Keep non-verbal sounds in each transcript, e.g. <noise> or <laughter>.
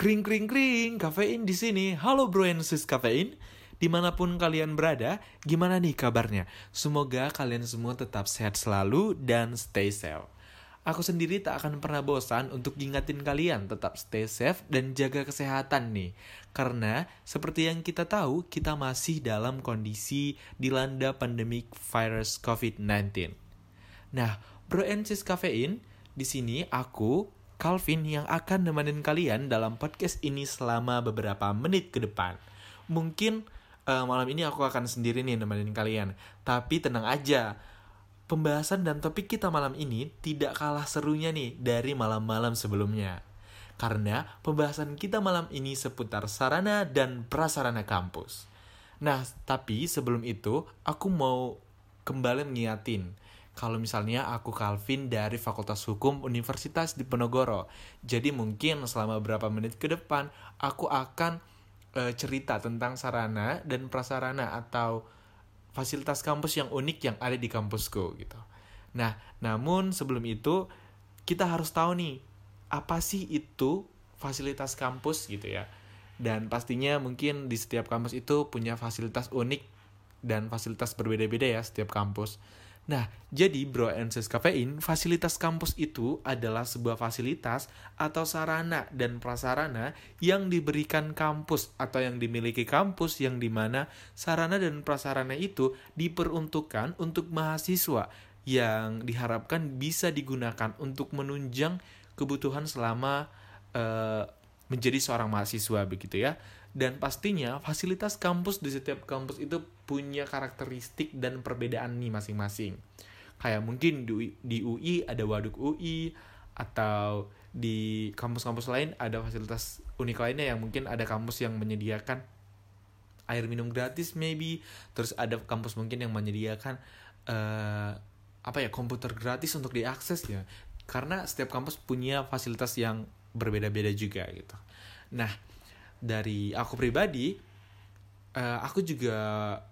Kring kring kring, kafein di sini. Halo bro and sis kafein. Di mana pun kalian berada, gimana nih kabarnya? Semoga kalian semua tetap sehat selalu dan stay safe. Aku sendiri tak akan pernah bosan untuk ingatin kalian tetap stay safe dan jaga kesehatan nih. Karena seperti yang kita tahu, kita masih dalam kondisi dilanda pandemic virus COVID-19. Nah, bro and sis kafein, di sini aku Calvin yang akan nemenin kalian dalam podcast ini selama beberapa menit ke depan. Mungkin uh, malam ini aku akan sendiri nih nemenin kalian, tapi tenang aja. Pembahasan dan topik kita malam ini tidak kalah serunya nih dari malam-malam sebelumnya. Karena pembahasan kita malam ini seputar sarana dan prasarana kampus. Nah, tapi sebelum itu aku mau kembali mengingatin kalau misalnya aku Calvin dari Fakultas Hukum Universitas Diponegoro. Jadi mungkin selama beberapa menit ke depan aku akan e, cerita tentang sarana dan prasarana atau fasilitas kampus yang unik yang ada di kampusku gitu. Nah, namun sebelum itu kita harus tahu nih apa sih itu fasilitas kampus gitu ya. Dan pastinya mungkin di setiap kampus itu punya fasilitas unik dan fasilitas berbeda-beda ya setiap kampus. Nah, jadi Bro and Sis Kafein, fasilitas kampus itu adalah sebuah fasilitas atau sarana dan prasarana yang diberikan kampus atau yang dimiliki kampus yang di mana sarana dan prasarana itu diperuntukkan untuk mahasiswa yang diharapkan bisa digunakan untuk menunjang kebutuhan selama uh, menjadi seorang mahasiswa begitu ya. Dan pastinya fasilitas kampus di setiap kampus itu punya karakteristik dan perbedaan nih masing-masing. Kayak mungkin di, UI, ada waduk UI atau di kampus-kampus lain ada fasilitas unik lainnya yang mungkin ada kampus yang menyediakan air minum gratis maybe. Terus ada kampus mungkin yang menyediakan uh, apa ya komputer gratis untuk diakses ya. Karena setiap kampus punya fasilitas yang berbeda-beda juga gitu. Nah dari aku pribadi uh, aku juga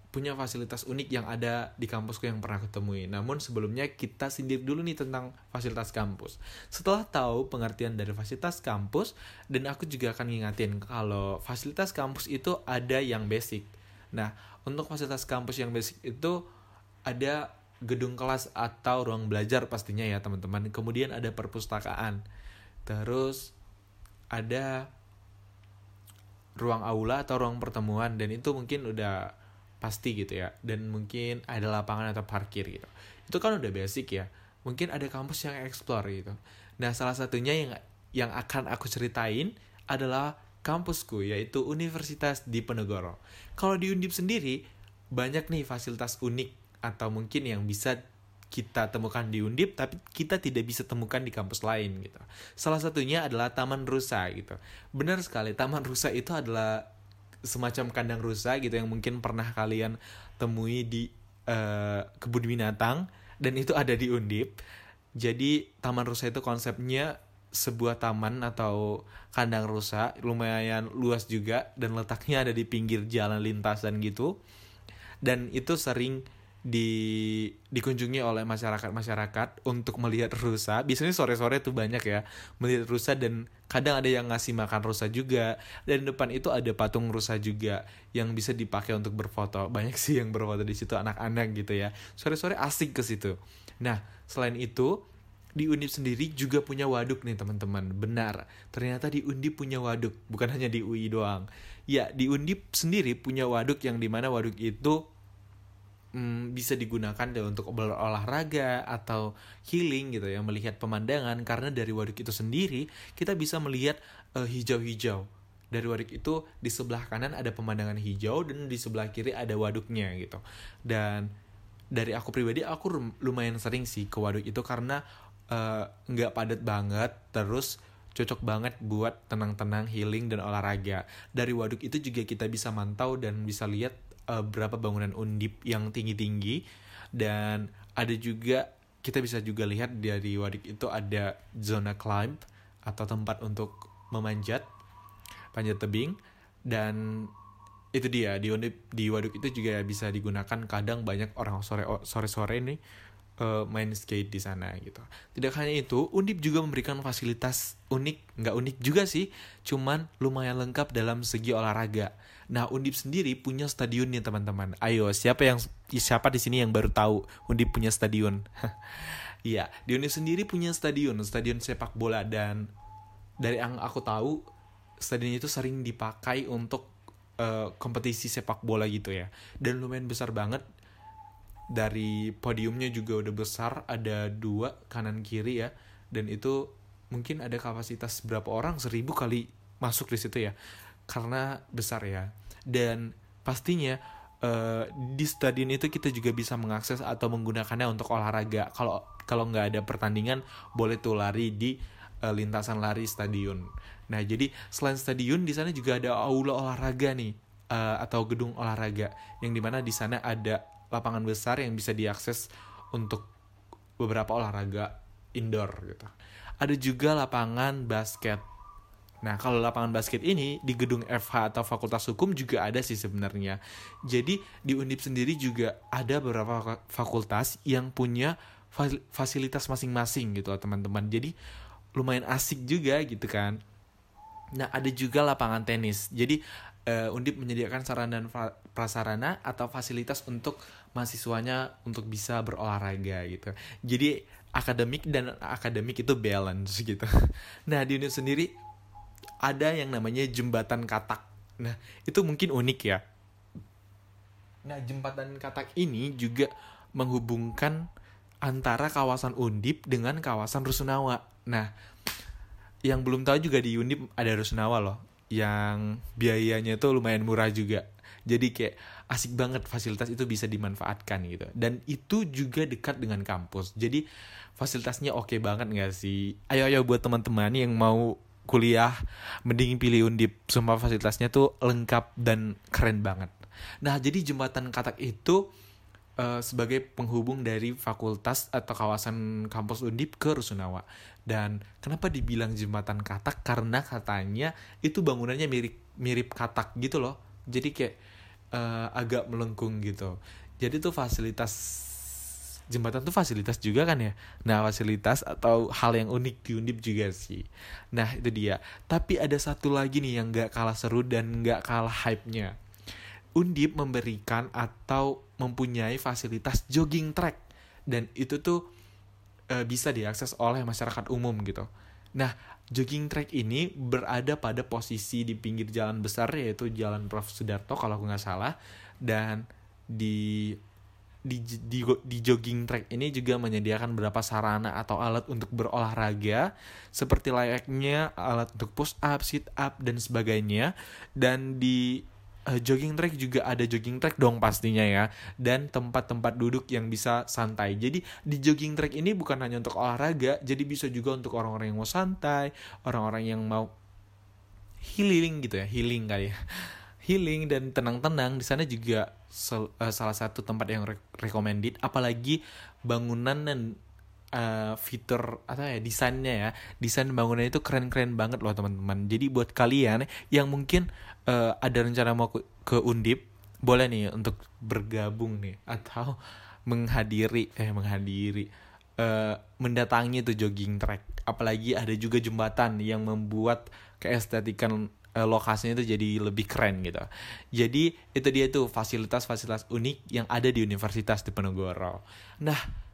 punya fasilitas unik yang ada di kampusku yang pernah ketemui. Namun sebelumnya kita sindir dulu nih tentang fasilitas kampus. Setelah tahu pengertian dari fasilitas kampus, dan aku juga akan ngingatin kalau fasilitas kampus itu ada yang basic. Nah, untuk fasilitas kampus yang basic itu ada gedung kelas atau ruang belajar pastinya ya teman-teman. Kemudian ada perpustakaan. Terus ada ruang aula atau ruang pertemuan dan itu mungkin udah pasti gitu ya. Dan mungkin ada lapangan atau parkir gitu. Itu kan udah basic ya. Mungkin ada kampus yang explore gitu. Nah salah satunya yang yang akan aku ceritain adalah kampusku yaitu Universitas Diponegoro. Kalau di Undip sendiri banyak nih fasilitas unik atau mungkin yang bisa kita temukan di Undip tapi kita tidak bisa temukan di kampus lain gitu. Salah satunya adalah Taman Rusa gitu. Benar sekali, Taman Rusa itu adalah semacam kandang rusa gitu yang mungkin pernah kalian temui di uh, kebun binatang dan itu ada di Undip. Jadi Taman Rusa itu konsepnya sebuah taman atau kandang rusa lumayan luas juga dan letaknya ada di pinggir jalan lintasan gitu. Dan itu sering di dikunjungi oleh masyarakat-masyarakat untuk melihat rusa. Biasanya sore-sore tuh banyak ya melihat rusa dan kadang ada yang ngasih makan rusa juga. Dan depan itu ada patung rusa juga yang bisa dipakai untuk berfoto. Banyak sih yang berfoto di situ anak-anak gitu ya. Sore-sore asik ke situ. Nah, selain itu di Undip sendiri juga punya waduk nih teman-teman. Benar, ternyata di Undip punya waduk, bukan hanya di UI doang. Ya, di Undip sendiri punya waduk yang di mana waduk itu hmm, bisa digunakan deh untuk berolahraga atau healing gitu ya melihat pemandangan. Karena dari waduk itu sendiri kita bisa melihat eh, hijau-hijau. Dari waduk itu di sebelah kanan ada pemandangan hijau dan di sebelah kiri ada waduknya gitu. Dan dari aku pribadi aku lumayan sering sih ke waduk itu karena uh, nggak padat banget terus cocok banget buat tenang-tenang healing dan olahraga. Dari waduk itu juga kita bisa mantau dan bisa lihat uh, berapa bangunan undip yang tinggi-tinggi. Dan ada juga kita bisa juga lihat dari waduk itu ada zona climb atau tempat untuk memanjat panjat tebing. Dan itu dia di undip di waduk itu juga bisa digunakan. Kadang banyak orang sore sore sore nih uh, main skate di sana gitu. Tidak hanya itu, Undip juga memberikan fasilitas unik, nggak unik juga sih, cuman lumayan lengkap dalam segi olahraga. Nah, Undip sendiri punya stadion nih teman-teman. Ayo, siapa yang siapa di sini yang baru tahu Undip punya stadion? <laughs> Iya, di Undip sendiri punya stadion, stadion sepak bola dan dari yang aku tahu stadion itu sering dipakai untuk uh, kompetisi sepak bola gitu ya. Dan lumayan besar banget dari podiumnya juga udah besar ada dua kanan kiri ya. Dan itu mungkin ada kapasitas berapa orang? Seribu kali masuk di situ ya. Karena besar ya. Dan pastinya uh, di stadion itu kita juga bisa mengakses atau menggunakannya untuk olahraga. Kalau kalau nggak ada pertandingan boleh tuh lari di uh, lintasan lari stadion. Nah jadi selain stadion di sana juga ada aula olahraga nih uh, atau gedung olahraga. Yang di mana di sana ada lapangan besar yang bisa diakses untuk beberapa olahraga indoor gitu. Ada juga lapangan basket. Nah, kalau lapangan basket ini di gedung FH atau Fakultas Hukum juga ada sih sebenarnya. Jadi di Undip sendiri juga ada beberapa fakultas yang punya fasilitas masing-masing gitu teman-teman. Jadi lumayan asik juga gitu kan. Nah, ada juga lapangan tenis. Jadi uh, Undip menyediakan sarana dan prasarana atau fasilitas untuk mahasiswanya untuk bisa berolahraga gitu. Jadi akademik dan akademik itu balance gitu. <laughs> Nah di Undip sendiri ada yang namanya jembatan katak. Nah itu mungkin unik ya. Nah jembatan katak ini juga menghubungkan antara kawasan Undip dengan kawasan Rusunawa. Nah yang belum tahu juga di Undip ada Rusunawa loh yang biayanya tuh lumayan murah juga. Jadi kayak asik banget fasilitas itu bisa dimanfaatkan gitu. Dan itu juga dekat dengan kampus. Jadi fasilitasnya oke okay banget nggak sih? Ayo ayo buat teman-teman yang mau kuliah mending pilih undip. Semua fasilitasnya tuh lengkap dan keren banget. Nah jadi jembatan katak itu uh, sebagai penghubung dari fakultas atau kawasan kampus undip ke rusunawa. Dan kenapa dibilang jembatan katak? Karena katanya itu bangunannya mirip mirip katak gitu loh. Jadi kayak uh, agak melengkung gitu. Jadi tuh fasilitas jembatan tuh fasilitas juga kan ya? Nah fasilitas atau hal yang unik di Undip juga sih. Nah itu dia. Tapi ada satu lagi nih yang gak kalah seru dan gak kalah hype-nya Undip memberikan atau mempunyai fasilitas jogging track. Dan itu tuh uh, bisa diakses oleh masyarakat umum gitu. Nah, jogging track ini berada pada posisi di pinggir jalan besar yaitu Jalan Prof. Sudarto kalau aku nggak salah. Dan di di, di di jogging track ini juga menyediakan beberapa sarana atau alat untuk berolahraga seperti layaknya alat untuk push up, sit up dan sebagainya. Dan di uh, jogging track juga ada jogging track dong pastinya ya. Dan tempat-tempat duduk yang bisa santai. Jadi di jogging track ini bukan hanya untuk olahraga jadi bisa juga untuk orang-orang yang mau santai orang-orang yang mau healing gitu ya healing kali ya. <laughs> Healing dan tenang-tenang di sana juga sel, uh, salah satu tempat yang re recommended. Apalagi bangunan dan uh, fitur atau ya desainnya ya. Desain bangunan itu keren-keren banget loh teman-teman. Jadi buat kalian yang mungkin uh, ada rencana mau ke, undip boleh nih untuk bergabung nih atau menghadiri eh menghadiri uh, mendatangi tuh jogging track. Apalagi ada juga jembatan yang membuat keestetikan uh, lokasinya itu jadi lebih keren gitu. Jadi itu dia tuh fasilitas-fasilitas unik yang ada di Universitas Diponegoro. Nah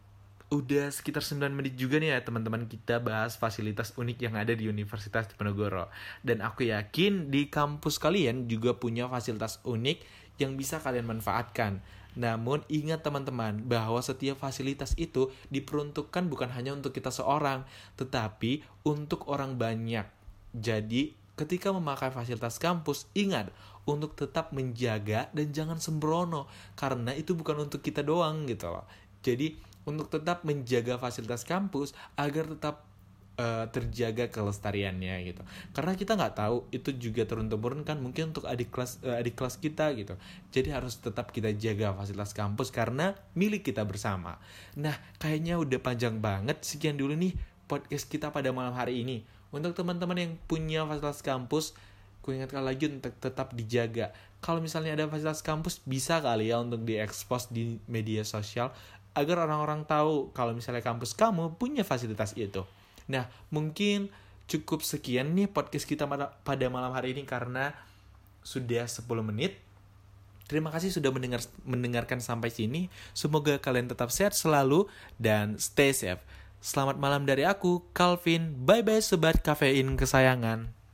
udah sekitar 9 menit juga nih ya teman-teman kita bahas fasilitas unik yang ada di Universitas Diponegoro. Dan aku yakin di kampus kalian juga punya fasilitas unik yang bisa kalian manfaatkan. Namun ingat teman-teman bahwa setiap fasilitas itu diperuntukkan bukan hanya untuk kita seorang, tetapi untuk orang banyak. Jadi ketika memakai fasilitas kampus, ingat untuk tetap menjaga dan jangan sembrono karena itu bukan untuk kita doang gitu loh. Jadi untuk tetap menjaga fasilitas kampus agar tetap uh, terjaga kelestariannya gitu. Karena kita nggak tahu itu juga turun temurun kan mungkin untuk adik kelas uh, adik kelas kita gitu. Jadi harus tetap kita jaga fasilitas kampus karena milik kita bersama. Nah kayaknya udah panjang banget. Sekian dulu nih podcast kita pada malam hari ini. Untuk teman-teman yang punya fasilitas kampus ku ingatkan lagi untuk tetap dijaga. Kalau misalnya ada fasilitas kampus bisa kali ya untuk diekspos di media sosial agar orang-orang tahu kalau misalnya kampus kamu punya fasilitas itu. Nah, mungkin cukup sekian nih podcast kita pada malam hari ini karena sudah 10 menit. Terima kasih sudah mendengar mendengarkan sampai sini. Semoga kalian tetap sehat selalu dan stay safe. Selamat malam dari aku, Calvin. Bye bye sobat kafein kesayangan.